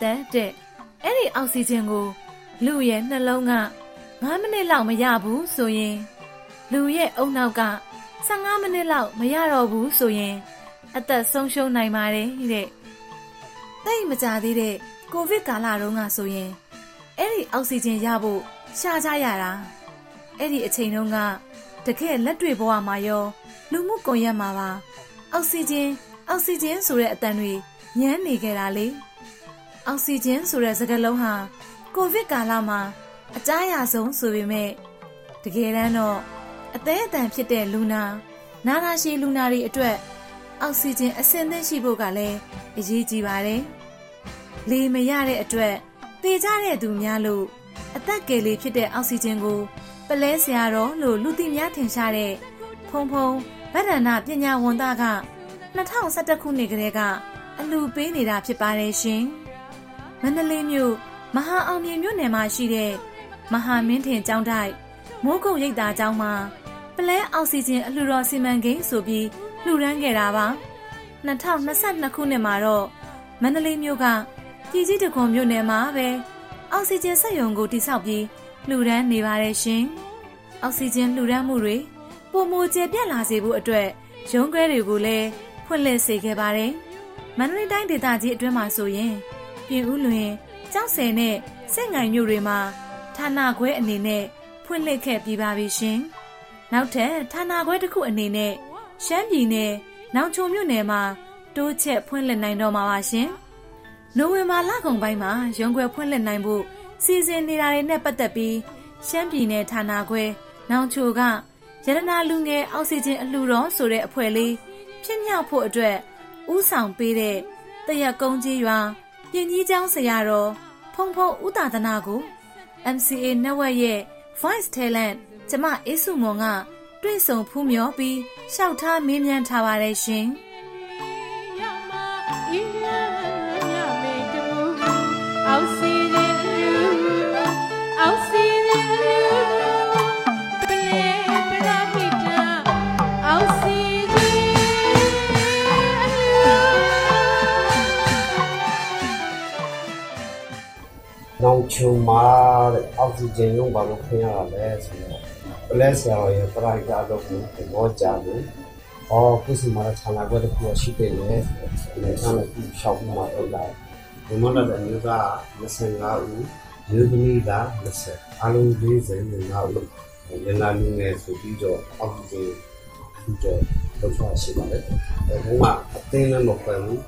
ဟာလူအသက်တဲ့အဲ့ဒီအောက်ဆီဂျင်ကို လူရဲ့နှလုံးက9မိနစ်လောက်မရဘူးဆိုရင် လူရဲ့အုံနောက်က15မိနစ်လောက်မရတော့ဘူးဆိုရင် အသက်ဆုံးရှုံးနိုင်ပါတယ်တဲ့။တိတ်မကြသေးတဲ့ကိုဗစ်ကာလတုန်းကဆိုရင်အဲ့ဒီအောက်ဆီဂျင်ရဖို့ရှားကြရတာအဲ့ဒီအချိန်တုန်းကတကယ်လက်တွေ့ဘဝမှာရော လူမှုကွန်ရက်မှာပါအောက်ဆီဂျင်အောက်ဆီဂျင်ဆိုတဲ့အတန်တွေညမ်းနေကြတာလေ အောက်ဆီဂျင်ဆိုတဲ့စကားလုံးဟာကိုဗစ်ကာလမှာအကြားရဆုံးဆိုပေမဲ့တကယ်တမ်းတော့အသေးအတန်ဖြစ်တဲ့လူနာနာနာရှည်လူနာတွေအတွက်အောက်ဆီဂျင်အဆင့်သင့်ရှိဖို့ကလည်းအရေးကြီးပါတယ်။လေမရတဲ့အတွက်သေကြတဲ့သူများလို့အသက်ကယ်လေးဖြစ်တဲ့အောက်ဆီဂျင်ကိုပလဲဆရာတော်လို့လူသိများထင်ရှားတဲ့ဖုံဖုံဗဒ္ဒနာပညာဝန်သားက2011ခုနှစ်ကတည်းကအလူပေးနေတာဖြစ်ပါတယ်ရှင်။ မန္တလေးမြို့မဟာအောင်မြေမြို့နယ်မှာရှိတဲ့မဟာမင်းထင်ကျောင်းတိုက်မိုးကုတ်ရိပ်သာကျောင်းမှာပလဲအောက်ဆီဂျင်အလှူတော်စီမံကိန်းဆိုပြီးလှူဒန်းခဲ့တာပါ2022ခုနှစ်မှာတော့မန္တလေးမြို့ကပြည်ကြီးတခွန်မြို့နယ်မှာပဲအောက်ဆီဂျင်စက်ရုံကိုတိစောက်ပြီးလှူဒန်းနေပါတယ်ရှင်အောက်ဆီဂျင်လှူဒန်းမှုတွေပုံမကျေပြက်လာစေဖို့အတွက်ရုံးခွဲတွေကိုလည်းဖွင့်လှစ်စေခဲ့ပါတယ်မန္တလေးတိုင်းဒေသကြီးအတွင်းမှာဆိုရင် ပြင်ဦးလွင်ကျောက်ဆယ်နဲ့စက်ငိုင်မြို့တွေမှာဌာနခွဲအနေနဲ့ဖွင့်လှစ်ခဲ့ပြီးပါပြီရှင်။နောက်ထပ်ဌာနခွဲတစ်ခုအနေနဲ့ရှမ်းပြည်နယ်နောင်ချုံမြို့နယ်မှာတိုးချက်ဖွင့်လှစ်နိုင်တော့မှာပါရှင်။နိုဝင်ဘာလကုန်ပိုင်းမှာရုံးခွဲဖွင့်လှစ်နိုင်ဖို့စီစဉ်နေတာတွေနဲ့ပတ်သက်ပြီးရှမ်းပြည်နယ်ဌာနခွဲနောင်ချိုကရတနာလူငယ်အောက်ဆီဂျင်အလှူတော်ဆိုတဲ့အဖွဲ့လေးဖြစ်မြောက်ဖို့အတွက်ဥဆောင်ပေးတဲ့တရက်ကုန်းကြီးရွာ ပြင်ကြီးကျောင်းဆရာတော်ဖုံဖုံဦးတာသနာကို MCA Network ရဲ့ Voice Talent ကျမအေးစုမွန်ကတွေ့ဆုံဖူးမြော်ပြီးရှောက်ထားမေးမြန်းထားပါတယ်ရှင်။အောက်စီ နောင်ချုံမှာတဲ့အောက်ဆီဂျင်လုံးဘာလို့ခင်းရတာလဲဆိုတော့ပလက်ဆရာတော်ရဲ့ပရိုက်တာတော့ကိုသဘောကျလို့အော်ခုစီမှာဌာနကွက်တစ်ခုရှိတယ်လေလေဆမ်းကိုရှောက်မှာတော့လာဒီမနတဲ့မျိုးက25ဦးမျိုးသမီးက20အလုံး45ဦးရနာလူငယ်ဆိုပြီးတော့အောက်ဆီဂျင်ထူတော့တော့ရှိပါတယ်အဲဘုံကအသိနဲ့မခွဲဘူး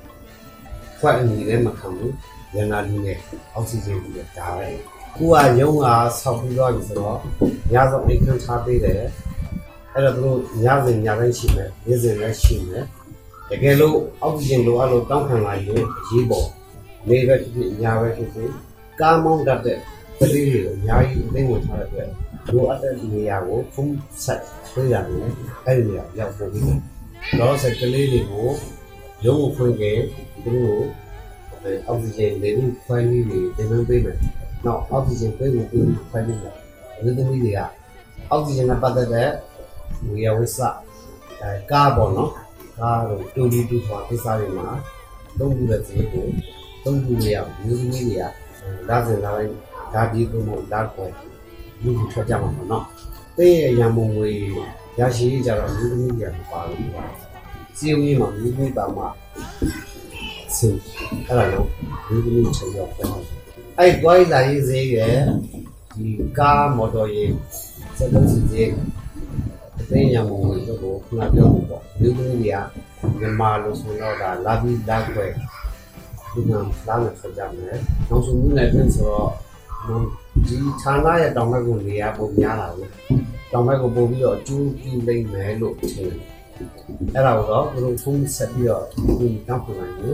ခွက်အမိလည်းမခံဘူး ရန်နာလူနဲ့အောက်ဆီဂျင်ပြီးတော့ဒါပဲခုကရုံးကဆောက်ပြီးတော့ပြီဆိုတော့ညဆုံးအိတ်ခန်းထားပေးတယ်အဲ့တော့သူတို့ညစဉ်ညတိုင်းရှိမယ်နေ့စဉ်လည်းရှိမယ်တကယ်လို့အောက်ဆီဂျင်လိုအပ်လို့တောင်းခံလာရင်အရေးပေါ်နေပဲဖြစ်ဖြစ်ညပဲဖြစ်ဖြစ်ကားမောင်းတတ်တဲ့ကလေးတွေကိုအများကြီးသိဝင်ထားတဲ့အတွက်လိုအပ်တဲ့နေရာကိုဖုန်းဆက်ဆွေးရတယ်အဲ့ဒီနေရာရောက်ဖို့ပြီးတော့ဆက်ကလေးတွေကိုရုံးကိုဖွင့်ခဲ့သူတို့ အောက်ဆီဂျင်လေပြီးခွဲပြီးတွေတင်နှံပေးမယ်။နောက်အောက်ဆီဂျင်ပေးဖို့ပြီးခွဲပြီးမယ်။အလုပ်သမီးတွေကအောက်ဆီဂျင်နဲ့ပတ်သက်တဲ့ဝေယဝိစအဲကားပေါ့နော်။ကားတို့တူလီတူဆိုတာကိစ္စတွေမှာသုံးခုတဲ့ဈေးကိုသုံးခုတွေရောက်မျိုးသမီးတွေကလာစင်လာတိုင်းဒါဒီကိုမို့လာခွဲလူကိုထွက်ကြမှာပေါ့နော်။တဲ့ရရံမုံငွေရရှိကြတော့မျိုးသမီးတွေကပါလို့စီယုံကြီးမှာမျိုးသမီးပါမှာ ဆင်းအဲ့ဒါလို့ဒီလိုမျိုးချိန်ရောက်ပြန်အဲ့တွိုင်းလာရေးစေးရဲ့ဒီကားမော်တော်ရေးစက်လုံးစီစေးအသိဉာဏ်မဝင်တော့ကိုခုနပြောလို့ပေါ့ဒီလိုမျိုးတွေကမြန်မာလို့ဆိုတော့ဒါလာပြီးလာခွဲဒီမှာလာနေဆက်ကြမယ်နောက်ဆုံးမျိုးနဲ့ပြင်ဆိုတော့ဒီဌာနရဲ့တောင်ဘက်ကိုနေရာပုံများလာဘူးတောင်ဘက်ကိုပို့ပြီးတော့အကျိုးပြုနိုင်မယ်လို့ထင်တယ်အဲ့ဒါကိုတော့ဘယ်လိုဖုန်းဆက်ပြီးတော့ဒီတောင်းပန်နိုင်လဲ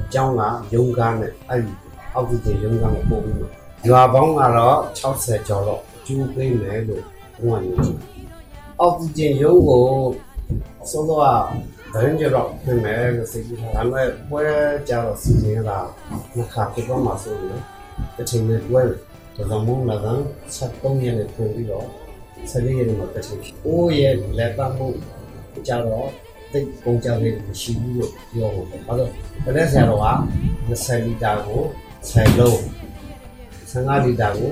အကြောင်းကရုံကားနဲ့အဲ့ဒီအောက်ဆီဂျင်ရုံကားကိုပို့ပြီးတော့ရွာပေါင်းကတော့60ကျော်တော့ကျူးပေးမယ်လို့ဘုံကနေအောက်ဆီဂျင်ရုံကိုဆိုတော့ဒရင်ကြတော့ပြင်မယ်လို့စိတ်ကြီးထားဒါပေမဲ့ပွဲကြတော့စီစဉ်လာနှစ်ခါပြတော့မှဆိုလို့တစ်ချိန်နဲ့ပွဲတယ်ဒါကြောင့်မို့လာတော့73ရက်နဲ့ပြင်ပြီးတော့14ရက်မှာတစ်ချိန်အိုးရဲ့လက်ပတ်မှုကြတော့ တိတ်ကုန်ကြလေးမရှိဘူးလို့ပြောမှာပေါ့ဘာလို့ပလက်ဆရာတော်က20လီတာကို10လုံး15လီတာကို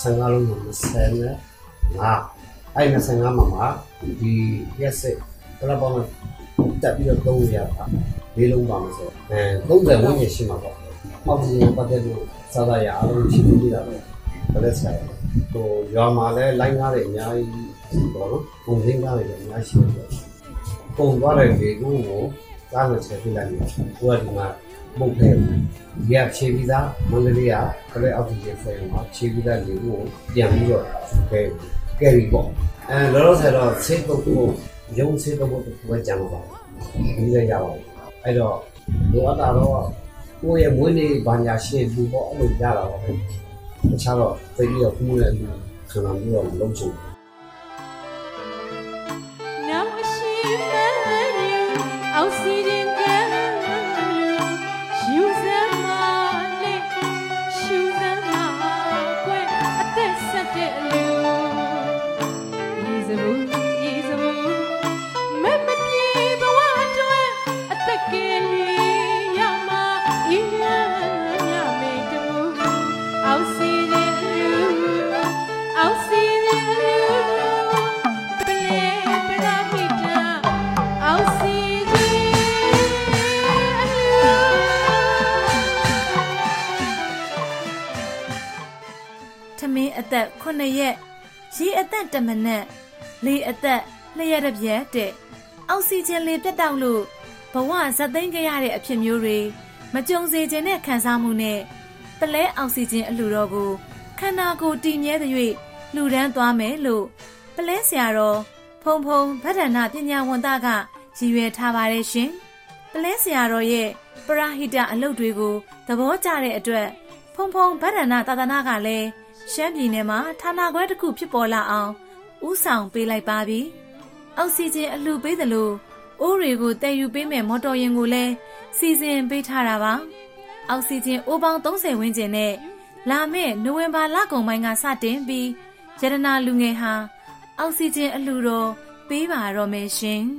15လုံးကို20နဲ့5အဲ့25မှာမှာဒီရက်စစ်ဘယ်လောက်ပေါင်းတက်ပြီးတော့သုံးရတာလေးလုံးပါမဆိုအဲ30ဝန်းကျင်ရှိမှာပေါ့အောက်စီပတ်သက်လို့စားရရအားလုံးရှိပြီးတာပဲဘယ်လက်ဆရာဟိုရွာမှာလည်းလိုင်းကားတွေအများကြီးပေါ့နော်ပုံစင်းကားတွေလည်းအများကြီးရှိတယ် ပုံသွားတဲ့လေကိုကိုကားနဲ့ချက်ပြလိုက်တယ်ကိုကဒီမှာမုတ်တယ်ဒီကဖြေပြီးသားမန္တလေးကကလေးအောက်စီဂျင်ဖွဲ့မှာဖြေပြီးသားလေကိုပြန်ပြီးတော့ခဲ့ကယ်ရီပေါ့အဲလောလောဆယ်တော့ဆေးပုတ်ကိုရုံဆေးပုတ်ကိုဝယ်ကြမှာပါဒီလည်းရပါဘူးအဲ့တော့လိုအပ်တာတော့ကိုယ့်ရဲ့မွေးနေ့ဘာညာရှင်းဘူးပေါ့အဲ့လိုရတာပါပဲတခြားတော့သိပြီးတော့ခုနဲ့လူခံလာပြီးတော့လုံးချင် Now ထမင်းအသက်9ရက်ရေအသက်1မိနစ်လေအသက်2ရက်တစ်ပြက်တဲ့အောက်ဆီဂျင်လေပြတ်တောက်လို့ဘဝဇက်သိမ်းခဲ့ရတဲ့အဖြစ်မျိုးတွေမကြုံစေခြင်းတဲ့ခံစားမှုနဲ့ပလဲအောက်ဆီဂျင်အလှူတော်ကိုခန္ဓာကိုယ်တည်မြဲသရွေ့လှူဒန်းသွားမယ်လို့ပလဲဆရာတော်ဖုံဖုံဗဒ္ဒနာပညာဝန်သားကရည်ရွယ်ထားပါတယ်ရှင်ပလဲဆရာတော်ရဲ့ပရာဟိတအလုပ်တွေကိုသဘောကျတဲ့အတွက်ဖုံဖုံဗဒ္ဒနာသာသနာကလည်း ရှမ်းပြည်နယ်မှာဌာနခွဲတစ်ခုဖြစ်ပေါ်လာအောင်ဥဆောင်ပေးလိုက်ပါပြီ။အောက်ဆီဂျင်အလှူပေးသလိုအိုးတွေကိုတည်ယူပေးမဲ့မော်တော်ယာဉ်ကိုလည်းစီစဉ်ပေးထားတာပါ။အောက်ဆီဂျင်အိုးပေါင်း30ဝန်းကျင်နဲ့လာမယ့်နိုဝင်ဘာလကုန်ပိုင်းကစတင်ပြီးရတနာလူငယ်ဟာအောက်ဆီဂျင်အလှူတော်ပေးပါတော့မယ်ရှင်။